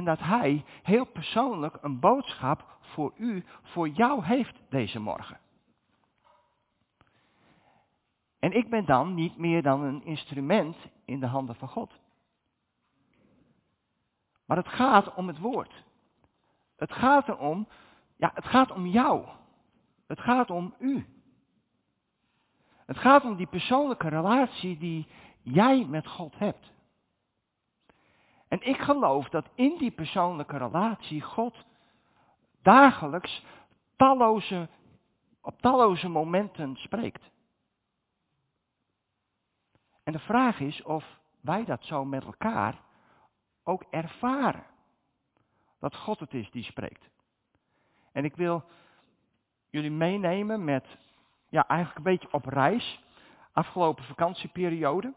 En dat hij heel persoonlijk een boodschap voor u, voor jou heeft deze morgen. En ik ben dan niet meer dan een instrument in de handen van God. Maar het gaat om het woord. Het gaat erom, ja, het gaat om jou. Het gaat om u. Het gaat om die persoonlijke relatie die jij met God hebt. En ik geloof dat in die persoonlijke relatie God dagelijks talloze, op talloze momenten spreekt. En de vraag is of wij dat zo met elkaar ook ervaren. Dat God het is die spreekt. En ik wil jullie meenemen met, ja, eigenlijk een beetje op reis. Afgelopen vakantieperiode.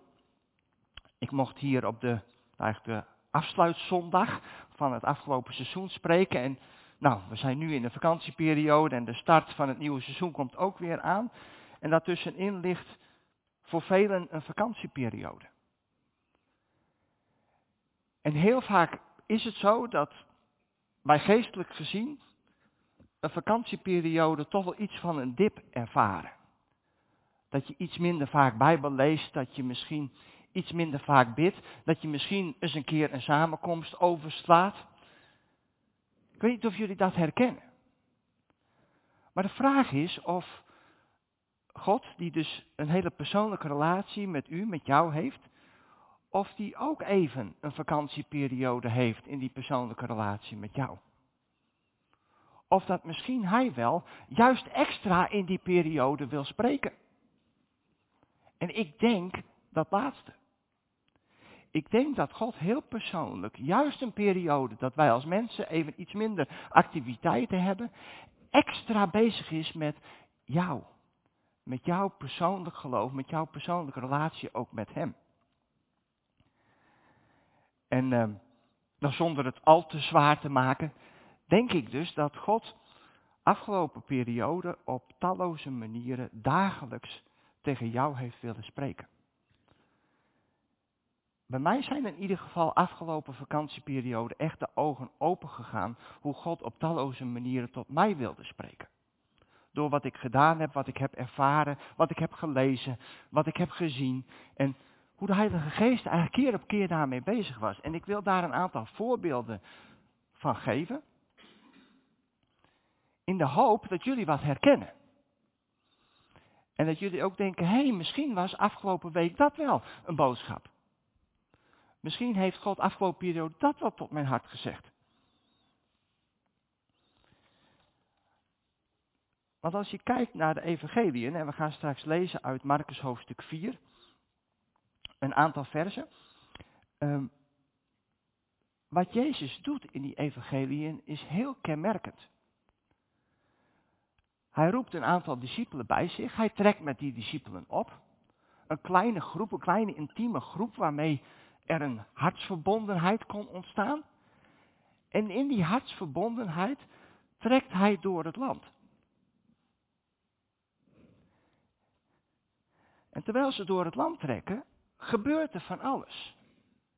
Ik mocht hier op de, eigenlijk de afsluitzondag van het afgelopen seizoen spreken. En nou, we zijn nu in de vakantieperiode en de start van het nieuwe seizoen komt ook weer aan. En daartussenin ligt voor velen een vakantieperiode. En heel vaak is het zo dat wij geestelijk gezien een vakantieperiode toch wel iets van een dip ervaren. Dat je iets minder vaak Bijbel leest, dat je misschien iets minder vaak bidt, dat je misschien eens een keer een samenkomst overslaat. Ik weet niet of jullie dat herkennen. Maar de vraag is of God, die dus een hele persoonlijke relatie met u, met jou heeft, of die ook even een vakantieperiode heeft in die persoonlijke relatie met jou. Of dat misschien hij wel juist extra in die periode wil spreken. En ik denk dat laatste. Ik denk dat God heel persoonlijk, juist een periode dat wij als mensen even iets minder activiteiten hebben, extra bezig is met jou. Met jouw persoonlijk geloof, met jouw persoonlijke relatie ook met Hem. En uh, nog zonder het al te zwaar te maken, denk ik dus dat God afgelopen periode op talloze manieren dagelijks tegen jou heeft willen spreken. Bij mij zijn in ieder geval afgelopen vakantieperiode echt de ogen open gegaan hoe God op talloze manieren tot mij wilde spreken. Door wat ik gedaan heb, wat ik heb ervaren, wat ik heb gelezen, wat ik heb gezien. En hoe de Heilige Geest eigenlijk keer op keer daarmee bezig was. En ik wil daar een aantal voorbeelden van geven. In de hoop dat jullie wat herkennen. En dat jullie ook denken, hé, hey, misschien was afgelopen week dat wel een boodschap. Misschien heeft God afgelopen periode dat wel tot mijn hart gezegd. Want als je kijkt naar de evangeliën, en we gaan straks lezen uit Marcus hoofdstuk 4, een aantal versen. Um, wat Jezus doet in die evangeliën is heel kenmerkend. Hij roept een aantal discipelen bij zich. Hij trekt met die discipelen op. Een kleine groep, een kleine intieme groep waarmee er een hartsverbondenheid kon ontstaan. En in die hartsverbondenheid trekt hij door het land. En terwijl ze door het land trekken, gebeurt er van alles.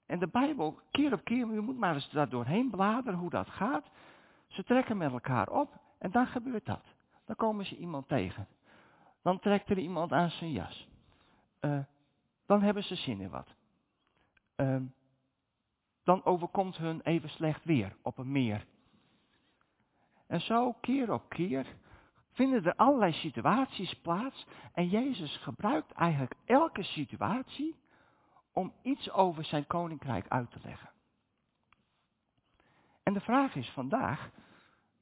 En de Bijbel, keer op keer, je moet maar eens daar doorheen bladeren hoe dat gaat. Ze trekken met elkaar op en dan gebeurt dat. Dan komen ze iemand tegen. Dan trekt er iemand aan zijn jas. Uh, dan hebben ze zin in wat. Uh, dan overkomt hun even slecht weer op een meer. En zo keer op keer vinden er allerlei situaties plaats. En Jezus gebruikt eigenlijk elke situatie om iets over zijn koninkrijk uit te leggen. En de vraag is vandaag,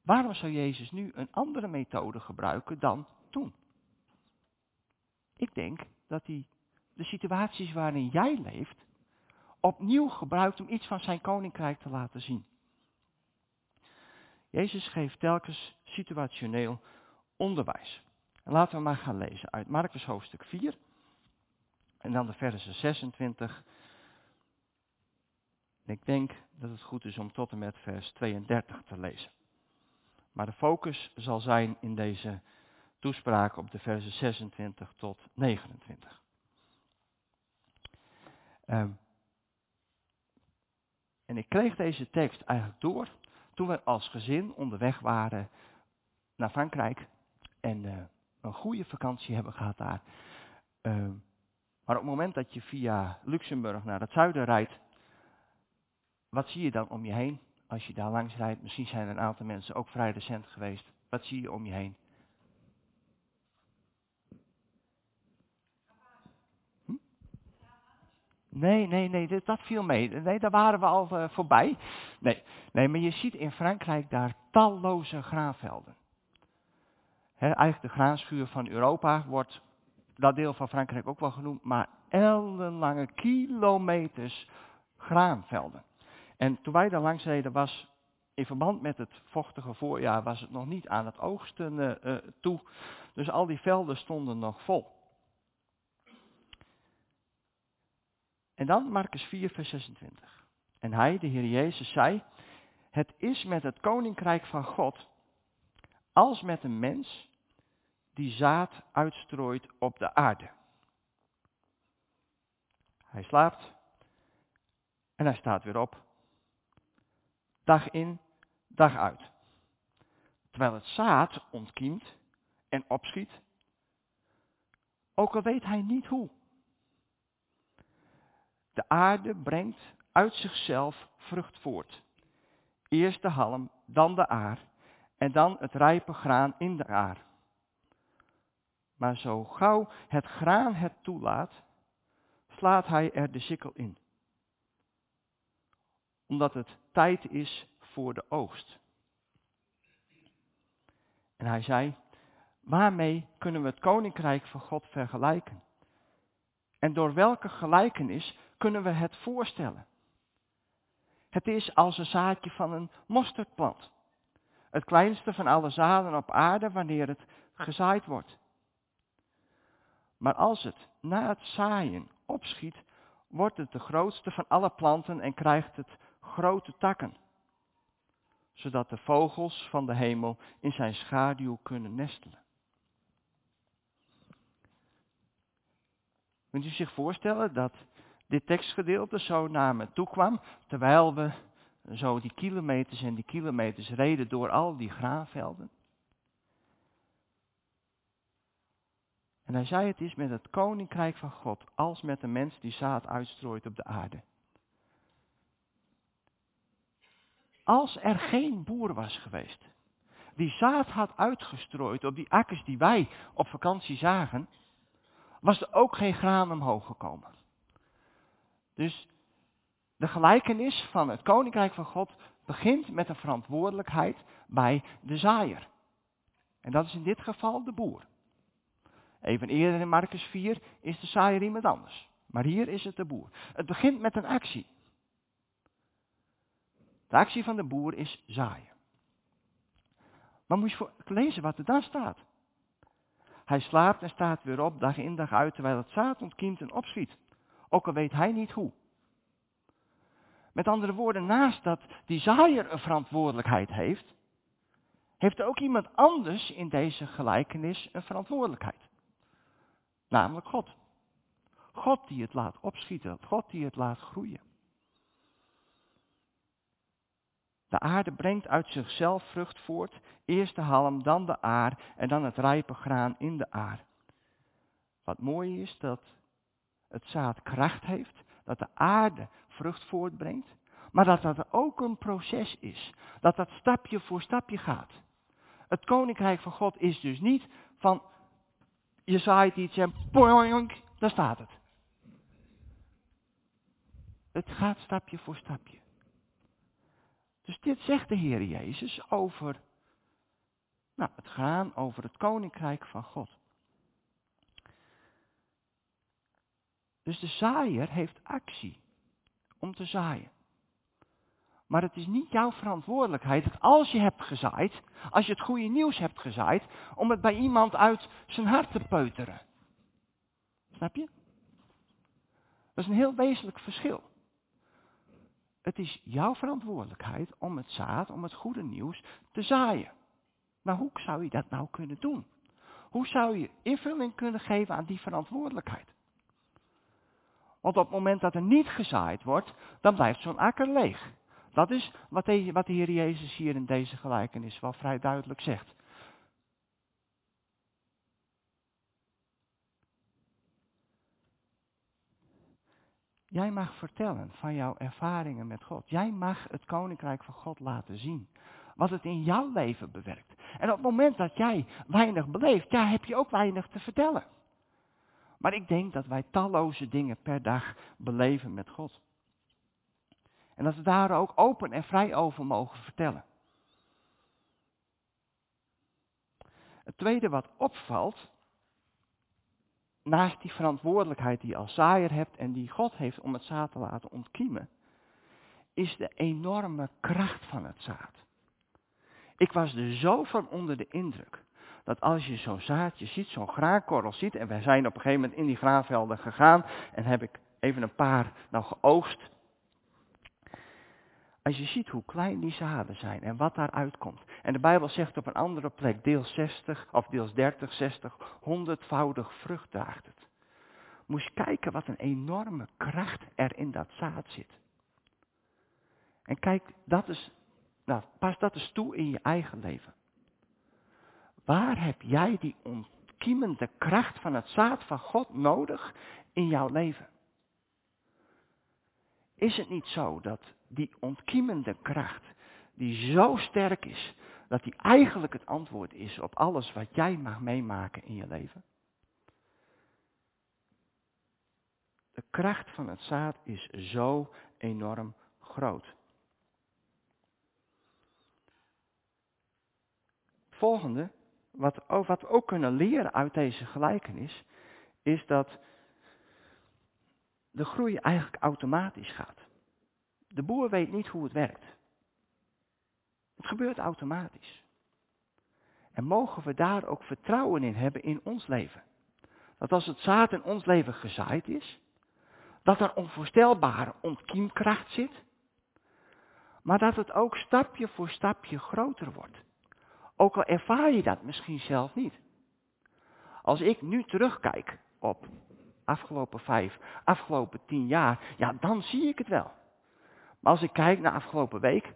waarom zou Jezus nu een andere methode gebruiken dan toen? Ik denk dat hij de situaties waarin jij leeft opnieuw gebruikt om iets van zijn koninkrijk te laten zien. Jezus geeft telkens situationeel onderwijs. En laten we maar gaan lezen uit Marcus hoofdstuk 4 en dan de versen 26. Ik denk dat het goed is om tot en met vers 32 te lezen. Maar de focus zal zijn in deze toespraak op de versen 26 tot 29. Um, ehm, En ik kreeg deze tekst eigenlijk door toen we als gezin onderweg waren naar Frankrijk en uh, een goede vakantie hebben gehad daar. Uh, maar op het moment dat je via Luxemburg naar het zuiden rijdt, wat zie je dan om je heen? Als je daar langs rijdt, misschien zijn er een aantal mensen ook vrij recent geweest. Wat zie je om je heen? Nee, nee, nee, dat, viel mee. Nee, daar waren we al uh, voorbij. Nee, nee, maar je ziet in Frankrijk daar talloze graanvelden. Eigenlijk de graanschuur van Europa wordt dat deel van Frankrijk ook wel genoemd, maar ellenlange kilometers graanvelden. En toen wij daar langs reden was, in verband met het vochtige voorjaar, was het nog niet aan het oogsten uh, toe. Dus al die velden stonden nog vol. En dan Marcus 4, vers 26. En hij, de Heer Jezus, zei, het is met het koninkrijk van God als met een mens die zaad uitstrooit op de aarde. Hij slaapt en hij staat weer op. Dag in, dag uit. Terwijl het zaad ontkiemt en opschiet, ook al weet hij niet hoe. De aarde brengt uit zichzelf vrucht voort. Eerst de halm, dan de aar en dan het rijpe graan in de aar. Maar zo gauw het graan het toelaat, slaat hij er de sikkel in. Omdat het tijd is voor de oogst. En hij zei, waarmee kunnen we het koninkrijk van God vergelijken? En door welke gelijkenis kunnen we het voorstellen? Het is als een zaadje van een mosterdplant. Het kleinste van alle zaden op aarde wanneer het gezaaid wordt. Maar als het na het zaaien opschiet, wordt het de grootste van alle planten en krijgt het grote takken, zodat de vogels van de hemel in zijn schaduw kunnen nestelen. Kunt u zich voorstellen dat dit tekstgedeelte zo naar me toe kwam, terwijl we zo die kilometers en die kilometers reden door al die graanvelden? En hij zei het is met het koninkrijk van God als met een mens die zaad uitstrooit op de aarde. Als er geen boer was geweest die zaad had uitgestrooid op die akkers die wij op vakantie zagen, was er ook geen graan omhoog gekomen. Dus de gelijkenis van het koninkrijk van God begint met een verantwoordelijkheid bij de zaaier. En dat is in dit geval de boer. Even eerder in Marcus 4 is de saaier iemand anders. Maar hier is het de boer. Het begint met een actie. De actie van de boer is zaaien. Maar moet je voor lezen wat er daar staat. Hij slaapt en staat weer op, dag in dag uit, terwijl het zaad ontkiemt en opschiet. Ook al weet hij niet hoe. Met andere woorden, naast dat zaaier een verantwoordelijkheid heeft, heeft ook iemand anders in deze gelijkenis een verantwoordelijkheid. Namelijk God. God die het laat opschieten, God die het laat groeien. De aarde brengt uit zichzelf vrucht voort, eerst de halm, dan de aar en dan het rijpe graan in de aar. Wat mooi is dat het zaad kracht heeft, dat de aarde vrucht voortbrengt, maar dat dat ook een proces is, dat dat stapje voor stapje gaat. Het koninkrijk van God is dus niet van je zaait iets en daar staat het. Het gaat stapje voor stapje. Dus dit zegt de Heer Jezus over nou, het gaan over het koninkrijk van God. Dus de zaaier heeft actie om te zaaien. Maar het is niet jouw verantwoordelijkheid dat als je hebt gezaaid, als je het goede nieuws hebt gezaaid, om het bij iemand uit zijn hart te peuteren. Snap je? Dat is een heel wezenlijk verschil. Het is jouw verantwoordelijkheid om het zaad, om het goede nieuws te zaaien. Maar hoe zou je dat nou kunnen doen? Hoe zou je invulling kunnen geven aan die verantwoordelijkheid? Want op het moment dat er niet gezaaid wordt, dan blijft zo'n akker leeg. Dat is wat de, wat Heer Jezus hier in deze gelijkenis wel vrij duidelijk zegt. Jij mag vertellen van jouw ervaringen met God. Jij mag het koninkrijk van God laten zien. Wat het in jouw leven bewerkt. En op het moment dat jij weinig beleeft, ja, heb je ook weinig te vertellen. Maar ik denk dat wij talloze dingen per dag beleven met God. En dat we daar ook open en vrij over mogen vertellen. Het tweede wat opvalt, naast die verantwoordelijkheid die je als zaaier hebt en die God heeft om het zaad te laten ontkiemen, is de enorme kracht van het zaad. Ik was er zo van onder de indruk dat als je zo'n zaadje ziet, zo'n graankorrel ziet, en wij zijn op een gegeven moment in die graanvelden gegaan en heb ik even een paar nou geoogst. Als je ziet hoe klein die zaden zijn en wat daaruit komt. En de Bijbel zegt op een andere plek, deel 60 of deels 30, 60, honderdvoudig vrucht draagt het. Moest kijken wat een enorme kracht er in dat zaad zit. En kijk, dat is, nou, pas dat eens toe in je eigen leven. Waar heb jij die ontkiemende kracht van het zaad van God nodig in jouw leven? Is het niet zo dat die ontkiemende kracht, die zo sterk is, dat die eigenlijk het antwoord is op alles wat jij mag meemaken in je leven? De kracht van het zaad is zo enorm groot. Volgende, wat, wat we ook kunnen leren uit deze gelijkenis, is dat de groei eigenlijk automatisch gaat. De boer weet niet hoe het werkt. Het gebeurt automatisch. En mogen we daar ook vertrouwen in hebben in ons leven. Dat als het zaad in ons leven gezaaid is, dat er onvoorstelbare ontkiemkracht zit, maar dat het ook stapje voor stapje groter wordt. Ook al ervaar je dat misschien zelf niet. Als ik nu terugkijk op afgelopen vijf, afgelopen tien jaar, ja, dan zie ik het wel. Maar als ik kijk naar afgelopen week,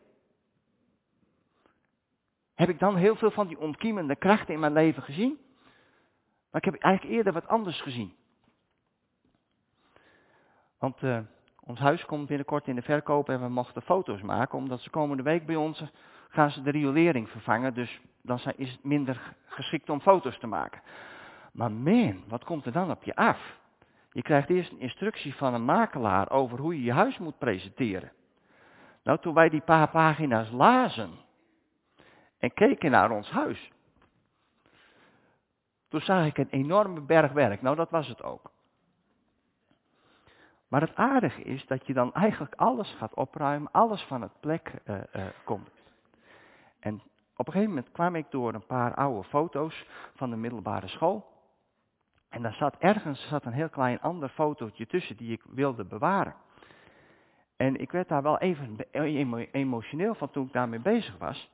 heb ik dan heel veel van die ontkiemende krachten in mijn leven gezien? Maar ik heb eigenlijk eerder wat anders gezien. Want uh, ons huis komt binnenkort in de verkoop en we mochten foto's maken, omdat ze komende week bij ons gaan ze de riolering vervangen, dus dan is het minder geschikt om foto's te maken. Maar man, wat komt er dan op je af? Je krijgt eerst een instructie van een makelaar over hoe je je huis moet presenteren. Nou, toen wij die paar pagina's lazen en keken naar ons huis, toen zag ik een enorme berg werk. Nou, dat was het ook. Maar het aardige is dat je dan eigenlijk alles gaat opruimen, alles van het plek uh, uh, komt. En op een gegeven moment kwam ik door een paar oude foto's van de middelbare school. En daar zat ergens zat een heel klein ander fotootje tussen die ik wilde bewaren. En ik werd daar wel even emotioneel van toen ik daarmee bezig was.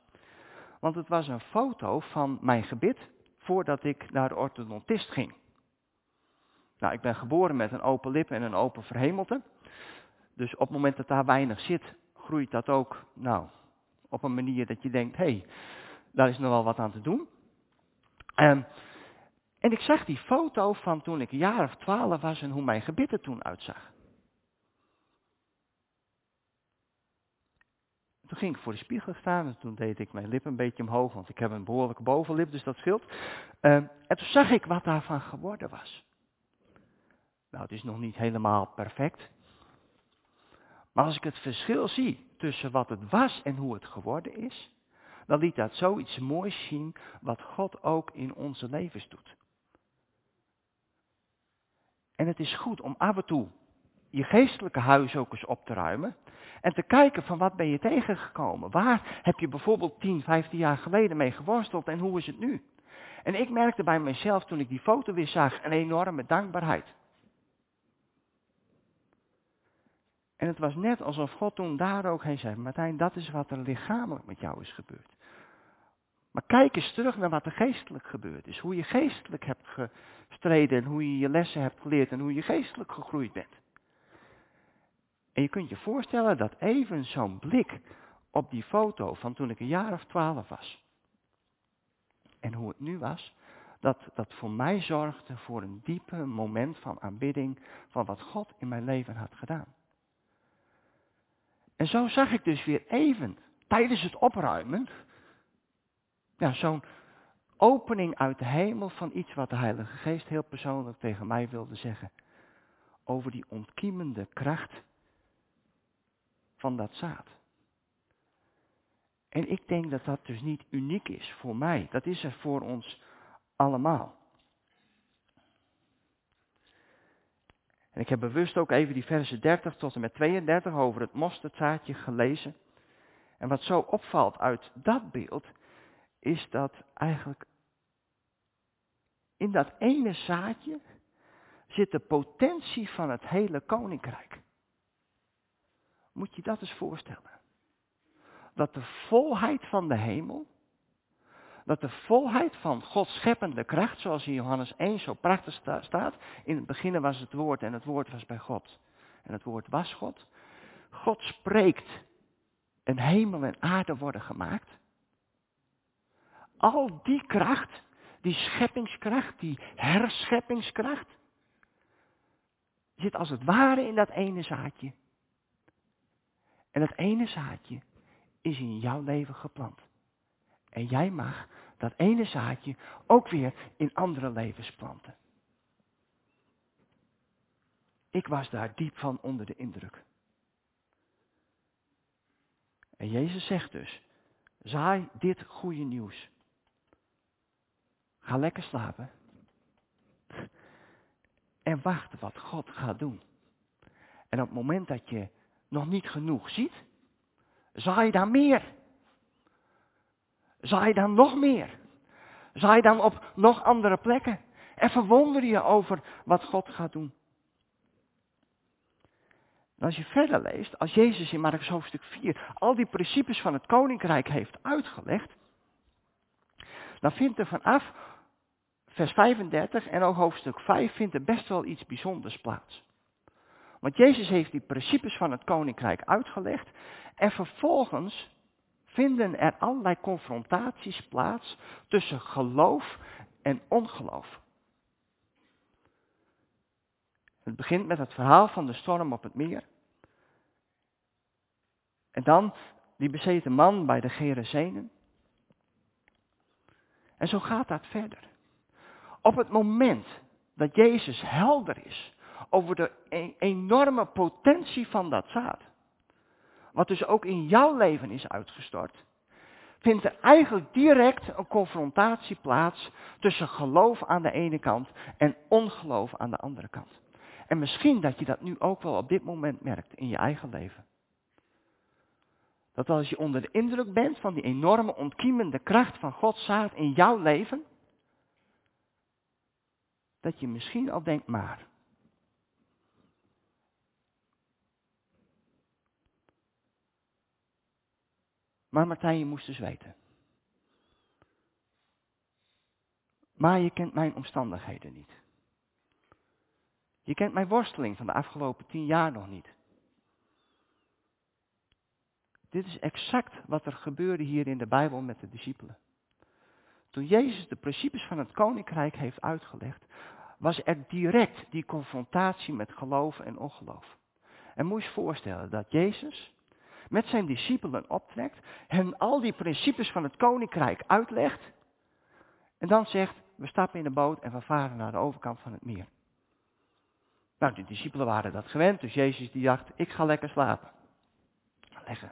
Want het was een foto van mijn gebit voordat ik naar de orthodontist ging. Nou, ik ben geboren met een open lip en een open verhemelte. Dus op het moment dat daar weinig zit, groeit dat ook, nou, op een manier dat je denkt, hé, hey, daar is nog wel wat aan te doen. En, en ik zag die foto van toen ik een jaar of twaalf was en hoe mijn gebit er toen uitzag. Toen ging ik voor de spiegel staan en toen deed ik mijn lip een beetje omhoog, want ik heb een behoorlijke bovenlip, dus dat scheelt. en toen zag ik wat daarvan geworden was. Nou, het is nog niet helemaal perfect. Maar als ik het verschil zie tussen wat het was en hoe het geworden is, dan liet dat zoiets moois zien wat God ook in onze levens doet. En het is goed om af en toe je geestelijke huis ook eens op te ruimen. En te kijken van wat ben je tegengekomen. Waar heb je bijvoorbeeld 10, 15 jaar geleden mee geworsteld en hoe is het nu? En ik merkte bij mezelf toen ik die foto weer zag een enorme dankbaarheid. En het was net alsof God toen daar ook heen zei, Martijn, dat is wat er lichamelijk met jou is gebeurd. Maar kijk eens terug naar wat er geestelijk gebeurd is. Hoe je geestelijk hebt gestreden en hoe je je lessen hebt geleerd en hoe je geestelijk gegroeid bent. En je kunt je voorstellen dat even zo'n blik op die foto van toen ik een jaar of twaalf was. En hoe het nu was, dat dat voor mij zorgde voor een diepe moment van aanbidding van wat God in mijn leven had gedaan. En zo zag ik dus weer even tijdens het opruimen, ja, zo'n opening uit de hemel van iets wat de Heilige Geest heel persoonlijk tegen mij wilde zeggen. Over die ontkiemende kracht van dat zaad. En ik denk dat dat dus niet uniek is voor mij. Dat is er voor ons allemaal. En ik heb bewust ook even die versen 30 tot en met 32 over het mosterdzaadje gelezen. En wat zo opvalt uit dat beeld, is dat eigenlijk in dat ene zaadje zit de potentie van het hele koninkrijk. Moet je dat eens voorstellen. Dat de volheid van de hemel, dat de volheid van Gods scheppende kracht, zoals in Johannes 1 zo prachtig staat, in het begin was het woord en het woord was bij God. En het woord was God. God spreekt en hemel en aarde worden gemaakt. Al die kracht, die scheppingskracht, die herscheppingskracht, zit als het ware in dat ene zaadje. En dat ene zaadje is in jouw leven geplant. En jij mag dat ene zaadje ook weer in andere levens planten. Ik was daar diep van onder de indruk. En Jezus zegt dus, zaai dit goede nieuws. Ga lekker slapen. En wacht wat God gaat doen. En op het moment dat je nog niet genoeg ziet, zaai dan meer. Zaai dan nog meer. Zaai dan op nog andere plekken. En verwonder je over wat God gaat doen. als je verder leest, als Jezus in Marcus hoofdstuk 4 al die principes van het koninkrijk heeft uitgelegd, dan vindt er vanaf vers 35 en ook hoofdstuk 5 vindt er best wel iets bijzonders plaats. Want Jezus heeft die principes van het koninkrijk uitgelegd en vervolgens vinden er allerlei confrontaties plaats tussen geloof en ongeloof. Het begint met het verhaal van de storm op het meer. En dan die bezeten man bij de Gerezenen. En zo gaat dat verder. Op het moment dat Jezus helder is over de e-, enorme potentie van dat zaad, wat dus ook in jouw leven is uitgestort, vindt er eigenlijk direct een confrontatie plaats tussen geloof aan de ene kant en ongeloof aan de andere kant. En misschien dat je dat nu ook wel op dit moment merkt in je eigen leven. Dat als je onder de indruk bent van die enorme ontkiemende kracht van Gods zaad in jouw leven, dat je misschien al denkt, maar. Maar Martijn, je moest dus weten. Maar je kent mijn omstandigheden niet. Je kent mijn worsteling van de afgelopen tien jaar nog niet. Dit is exact wat er gebeurde hier in de Bijbel met de discipelen. Toen Jezus de principes van het koninkrijk heeft uitgelegd, was er direct die confrontatie met geloof en ongeloof. En moet je je voorstellen dat Jezus met zijn discipelen optrekt, hen al die principes van het koninkrijk uitlegt en dan zegt, we stappen in de boot en we varen naar de overkant van het meer. Nou, de discipelen waren dat gewend, dus Jezus die dacht, ik ga lekker slapen. Leggen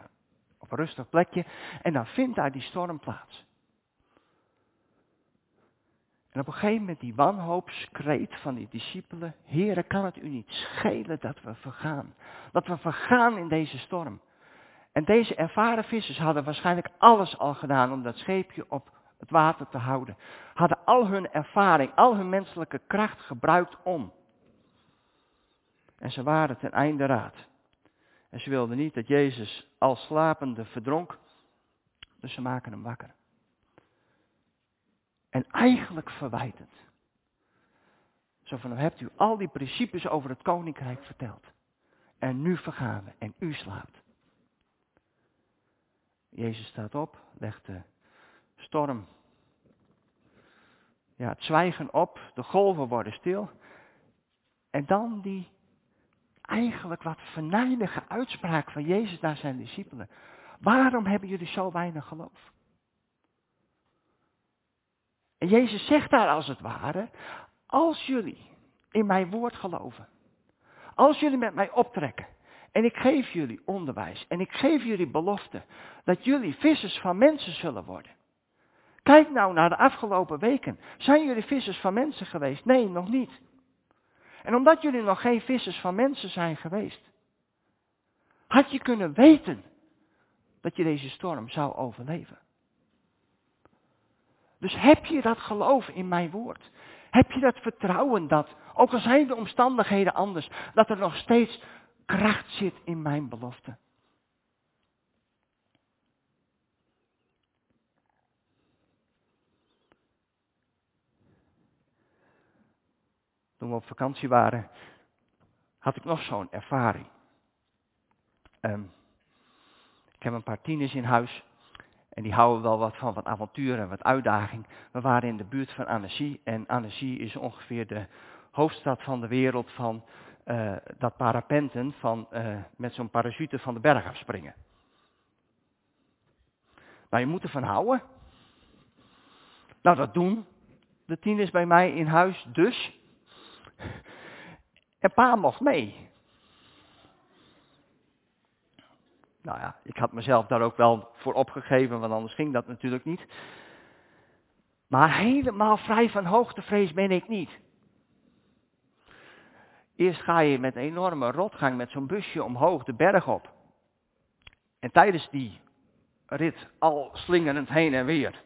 op een rustig plekje en dan vindt daar die storm plaats. En op een gegeven moment die wanhoopskreet van die discipelen. Heren, kan het u niet schelen dat we vergaan? Dat we vergaan in deze storm. En deze ervaren vissers hadden waarschijnlijk alles al gedaan om dat scheepje op het water te houden. Hadden al hun ervaring, al hun menselijke kracht gebruikt om. En ze waren ten einde raad. En ze wilden niet dat Jezus al slapende verdronk. Dus ze maken hem wakker. En eigenlijk verwijtend. Zo van, hebt u al die principes over het koninkrijk verteld. En nu vergaan we en u slaapt. Jezus staat op, legt de storm, ja, het zwijgen op, de golven worden stil. En dan die eigenlijk wat verneinige uitspraak van Jezus naar zijn discipelen. Waarom hebben jullie zo weinig geloof? En Jezus zegt daar als het ware, als jullie in mijn woord geloven, als jullie met mij optrekken en ik geef jullie onderwijs en ik geef jullie belofte dat jullie vissers van mensen zullen worden. Kijk nou naar de afgelopen weken. Zijn jullie vissers van mensen geweest? Nee, nog niet. En omdat jullie nog geen vissers van mensen zijn geweest, had je kunnen weten dat je deze storm zou overleven. Dus heb je dat geloof in mijn woord? Heb je dat vertrouwen dat, ook al zijn de omstandigheden anders, dat er nog steeds kracht zit in mijn belofte? Toen we op vakantie waren, had ik nog zo'n ervaring. Um, ik heb een paar tieners in huis. En die houden wel wat van wat avontuur en wat uitdaging. We waren in de buurt van Annecy. En Annecy is ongeveer de hoofdstad van de wereld van uh, dat parapenten van, uh, met zo'n parachute van de berg afspringen. Nou, je moet ervan houden. Nou, dat doen de tieners bij mij in huis dus. En pa mocht mee. Nou ja, ik had mezelf daar ook wel voor opgegeven, want anders ging dat natuurlijk niet. Maar helemaal vrij van hoogtevrees ben ik niet. Eerst ga je met een enorme rotgang met zo'n busje omhoog de berg op. En tijdens die rit al slingerend heen en weer,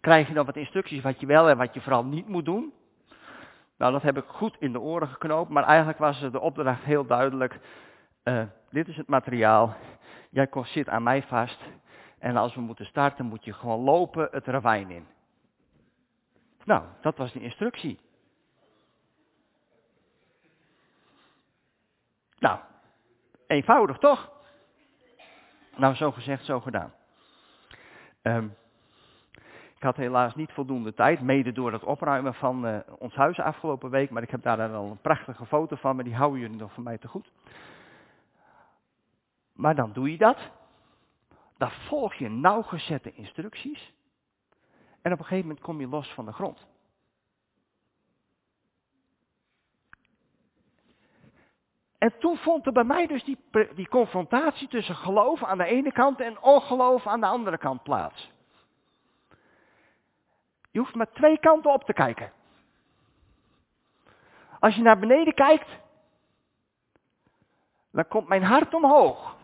krijg je dan wat instructies wat je wel en wat je vooral niet moet doen. Nou, dat heb ik goed in de oren geknoopt, maar eigenlijk was de opdracht heel duidelijk. Uh, dit is het materiaal. Jij zit aan mij vast. En als we moeten starten, moet je gewoon lopen het ravijn in. Nou, dat was de instructie. Nou, eenvoudig toch? Nou, zo gezegd, zo gedaan. Um, ik had helaas niet voldoende tijd, mede door het opruimen van uh, ons huis afgelopen week. Maar ik heb daar dan al een prachtige foto van, maar die houden jullie nog van mij te goed. Maar dan doe je dat. Dan volg je nauwgezette instructies. En op een gegeven moment kom je los van de grond. En toen vond er bij mij dus die, die confrontatie tussen geloof aan de ene kant en ongeloof aan de andere kant plaats. Je hoeft maar twee kanten op te kijken. Als je naar beneden kijkt, dan komt mijn hart omhoog.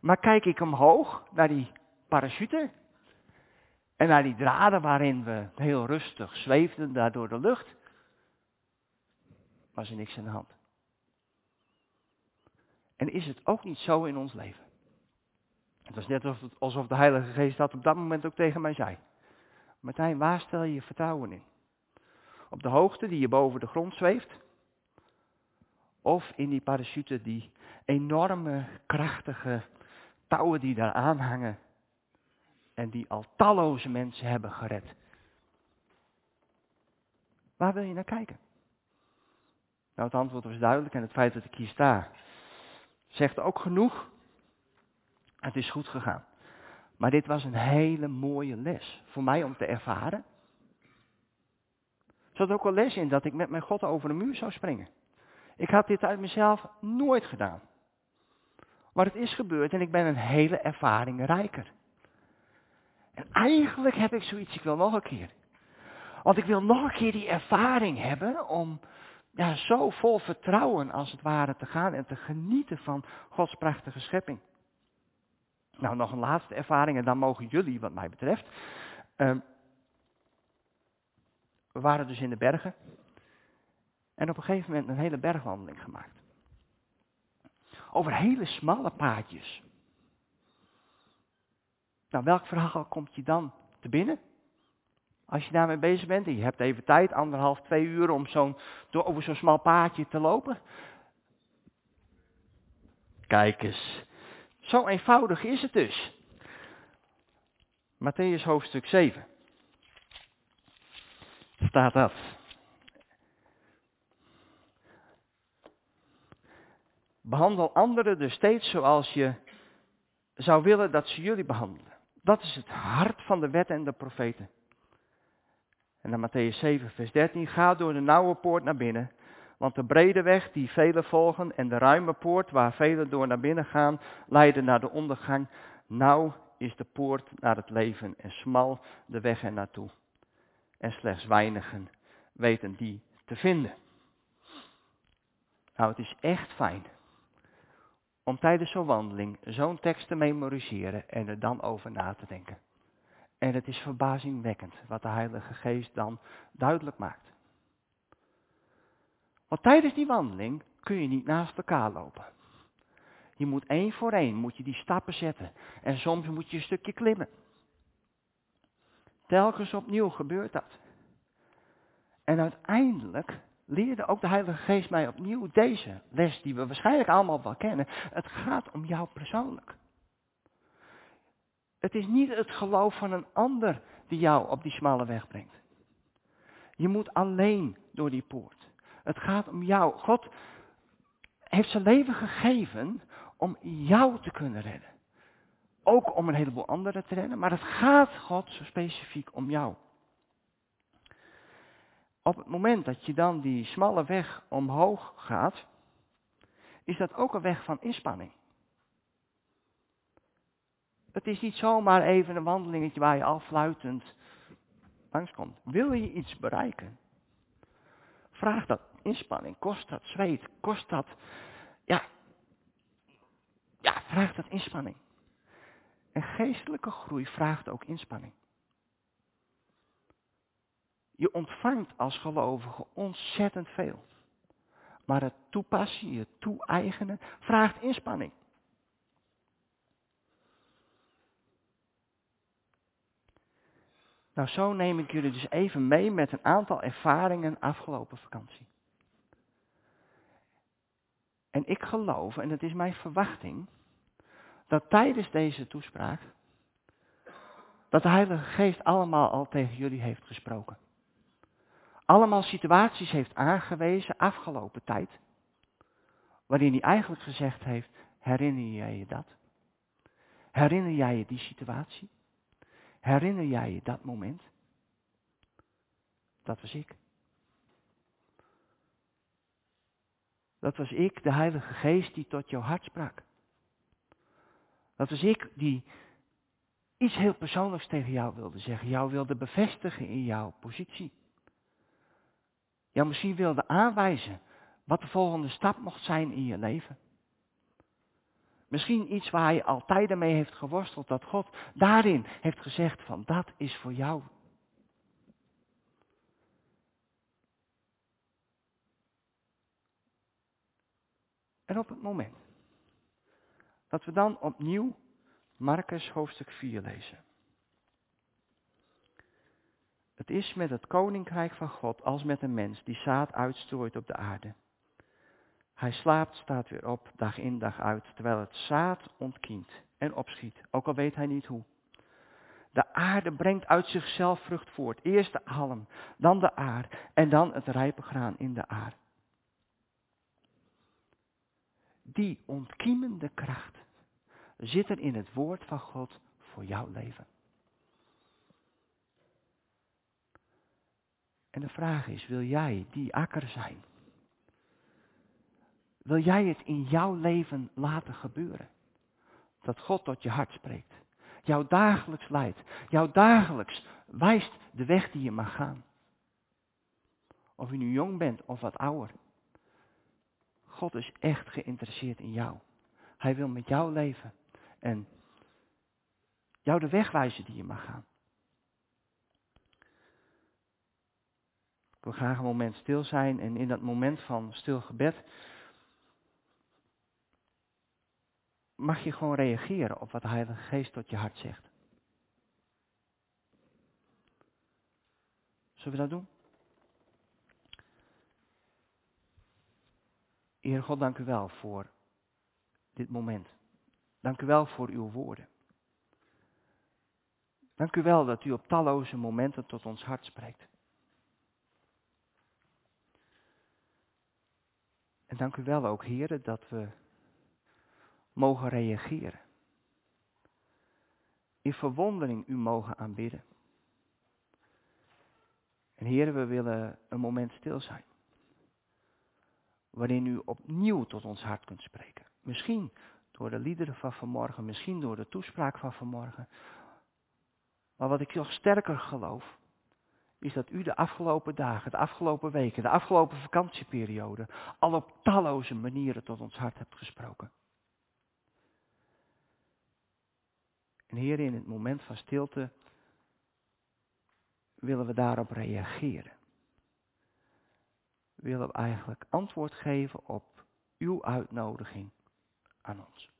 Maar kijk ik omhoog naar die parachute en naar die draden waarin we heel rustig zweefden daar door de lucht, was er niks aan de hand. En is het ook niet zo in ons leven? Het was net alsof de Heilige Geest dat op dat moment ook tegen mij zei. Martijn, waar stel je je vertrouwen in? Op de hoogte die je boven de grond zweeft? Of in die parachute, die enorme, krachtige touwen die daar aanhangen en die al talloze mensen hebben gered? Waar wil je naar kijken? Nou, het antwoord was duidelijk en het feit dat ik hier sta zegt ook genoeg. Het is goed gegaan. Maar dit was een hele mooie les voor mij om te ervaren. Er zat ook een les in dat ik met mijn God over de muur zou springen. Ik had dit uit mezelf nooit gedaan. Maar het is gebeurd en ik ben een hele ervaring rijker. En eigenlijk heb ik zoiets, ik wil nog een keer. Want ik wil nog een keer die ervaring hebben om ja, zo vol vertrouwen als het ware te gaan en te genieten van Gods prachtige schepping. Nou, nog een laatste ervaring en dan mogen jullie, wat mij betreft. Uh, we waren dus in de bergen. En op een gegeven moment een hele bergwandeling gemaakt. Over hele smalle paadjes. Nou, welk verhaal komt je dan te binnen? Als je daarmee bezig bent en je hebt even tijd, anderhalf, twee uur om zo'n, over zo'n smal paadje te lopen. Kijk eens. Zo eenvoudig is het dus. Matthäus hoofdstuk 7. Staat dat. Behandel anderen dus steeds zoals je zou willen dat ze jullie behandelen. Dat is het hart van de wet en de profeten. En dan Matthäus 7, vers 13. Ga door de nauwe poort naar binnen. Want de brede weg die velen volgen en de ruime poort waar velen door naar binnen gaan, leiden naar de ondergang. Nauw is de poort naar het leven en smal de weg er naartoe. En slechts weinigen weten die te vinden. Nou, het is echt fijn om tijdens zo'n wandeling zo'n tekst te memoriseren en er dan over na te denken. En het is verbazingwekkend wat de Heilige Geest dan duidelijk maakt. Want tijdens die wandeling kun je niet naast elkaar lopen. Je moet één voor één, moet je die stappen zetten. En soms moet je een stukje klimmen. Telkens opnieuw gebeurt dat. En uiteindelijk leerde ook de Heilige Geest mij opnieuw deze les, die we waarschijnlijk allemaal wel kennen. Het gaat om jou persoonlijk. Het is niet het geloof van een ander die jou op die smalle weg brengt. Je moet alleen door die poort. Het gaat om jou. God heeft zijn leven gegeven om jou te kunnen redden. Ook om een heleboel anderen te redden, maar het gaat God zo specifiek om jou. Op het moment dat je dan die smalle weg omhoog gaat, is dat ook een weg van inspanning. Het is niet zomaar even een wandelingetje waar je al fluitend langskomt. Wil je iets bereiken? Vraag dat inspanning, kost dat zweet, kost dat, ja, ja, vraagt dat inspanning. En geestelijke groei vraagt ook inspanning. Je ontvangt als gelovige ontzettend veel. Maar het toepassen, je toe-eigenen, vraagt inspanning. Nou, zo neem ik jullie dus even mee met een aantal ervaringen afgelopen vakantie. En ik geloof, en het is mijn verwachting, dat tijdens deze toespraak, dat de Heilige Geest allemaal al tegen jullie heeft gesproken. Allemaal situaties heeft aangewezen afgelopen tijd, waarin hij eigenlijk gezegd heeft, herinner jij je dat? Herinner jij je die situatie? Herinner jij je dat moment? Dat was ik. Dat was ik, de Heilige Geest, die tot jouw hart sprak. Dat was ik die iets heel persoonlijks tegen jou wilde zeggen. Jou wilde bevestigen in jouw positie. Jou misschien wilde aanwijzen wat de volgende stap mocht zijn in je leven. Misschien iets waar je altijd mee heeft geworsteld, dat God daarin heeft gezegd van dat is voor jou. En op het moment dat we dan opnieuw Marcus hoofdstuk 4 lezen. Het is met het koninkrijk van God als met een mens die zaad uitstrooit op de aarde. Hij slaapt, staat weer op, dag in dag uit, terwijl het zaad ontkiemt en opschiet, ook al weet hij niet hoe. De aarde brengt uit zichzelf vrucht voort. Eerst de halm, dan de aar en dan het rijpe graan in de aar. Die ontkiemende kracht zit er in het woord van God voor jouw leven. En de vraag is, wil jij die akker zijn? Wil jij het in jouw leven laten gebeuren? Dat God tot je hart spreekt. Jou dagelijks leidt. Jou dagelijks wijst de weg die je mag gaan. Of je nu jong bent of wat ouder. God is echt geïnteresseerd in jou. Hij wil met jou leven. En jou de weg wijzen die je mag gaan. Ik wil graag een moment stil zijn en in dat moment van stil gebed mag je gewoon reageren op wat de Heilige Geest tot je hart zegt. Zullen we dat doen? Heer God, dank u wel voor dit moment. Dank u wel voor uw woorden. Dank u wel dat u op talloze momenten tot ons hart spreekt. En dank u wel ook, heren, dat we mogen reageren. In verwondering u mogen aanbidden. En heren, we willen een moment stil zijn. Waarin u opnieuw tot ons hart kunt spreken. Misschien door de liederen van vanmorgen, misschien door de toespraak van vanmorgen. Maar wat ik nog sterker geloof, is dat u de afgelopen dagen, de afgelopen weken, de afgelopen vakantieperiode al op talloze manieren tot ons hart hebt gesproken. En Heer, in het moment van stilte willen we daarop reageren. We willen eigenlijk antwoord geven op uw uitnodiging aan ons.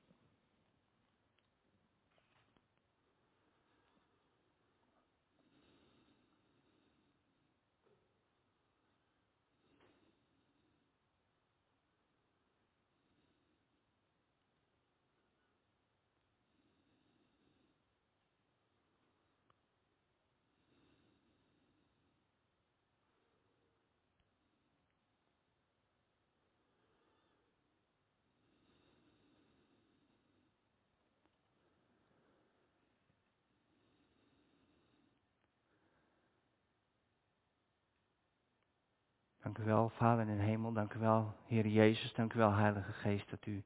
Dank u wel, Vader in hemel. Dank u wel, Heer Jezus. Dank u wel, Heilige Geest, dat u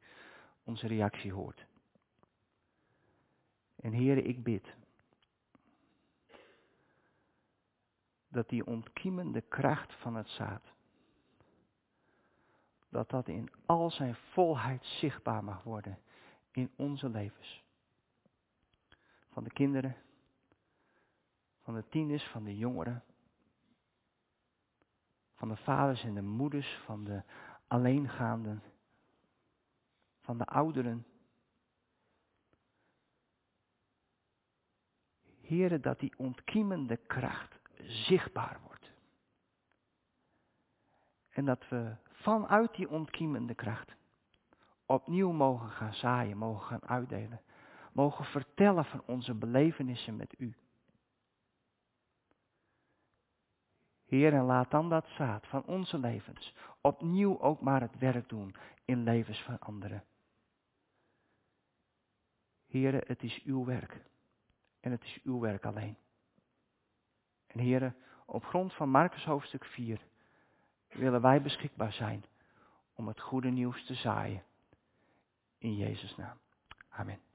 onze reactie hoort. En Heer, ik bid dat die ontkiemende kracht van het zaad, dat dat in al zijn volheid zichtbaar mag worden in onze levens. Van de kinderen, van de tieners, van de jongeren, van de vaders en de moeders, van de alleengaanden, van de ouderen. Heren, dat die ontkiemende kracht zichtbaar wordt. En dat we vanuit die ontkiemende kracht opnieuw mogen gaan zaaien, mogen gaan uitdelen. Mogen vertellen van onze belevenissen met u. Heer, en laat dan dat zaad van onze levens opnieuw ook maar het werk doen in levens van anderen. Heer, het is uw werk. En het is uw werk alleen. En heren, op grond van Marcus hoofdstuk 4 willen wij beschikbaar zijn om het goede nieuws te zaaien. In Jezus' naam. Amen.